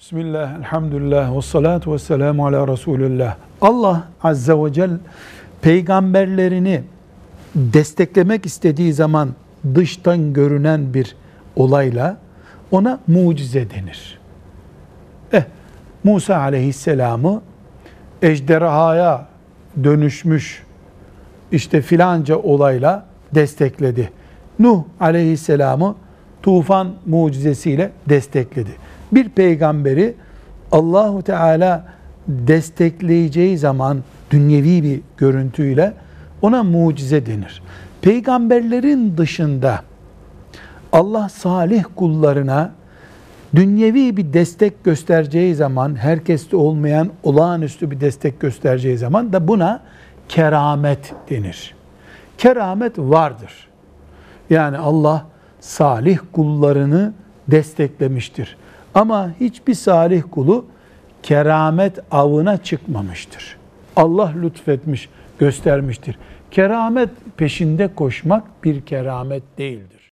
Bismillah, elhamdülillah, ve salatu ve selamu ala Resulullah. Allah Azze ve Celle peygamberlerini desteklemek istediği zaman dıştan görünen bir olayla ona mucize denir. Eh, Musa aleyhisselamı ejderhaya dönüşmüş işte filanca olayla destekledi. Nuh aleyhisselamı tufan mucizesiyle destekledi. Bir peygamberi Allahu Teala destekleyeceği zaman dünyevi bir görüntüyle ona mucize denir. Peygamberlerin dışında Allah salih kullarına dünyevi bir destek göstereceği zaman, herkeste olmayan olağanüstü bir destek göstereceği zaman da buna keramet denir. Keramet vardır. Yani Allah salih kullarını desteklemiştir. Ama hiçbir salih kulu keramet avına çıkmamıştır. Allah lütfetmiş, göstermiştir. Keramet peşinde koşmak bir keramet değildir.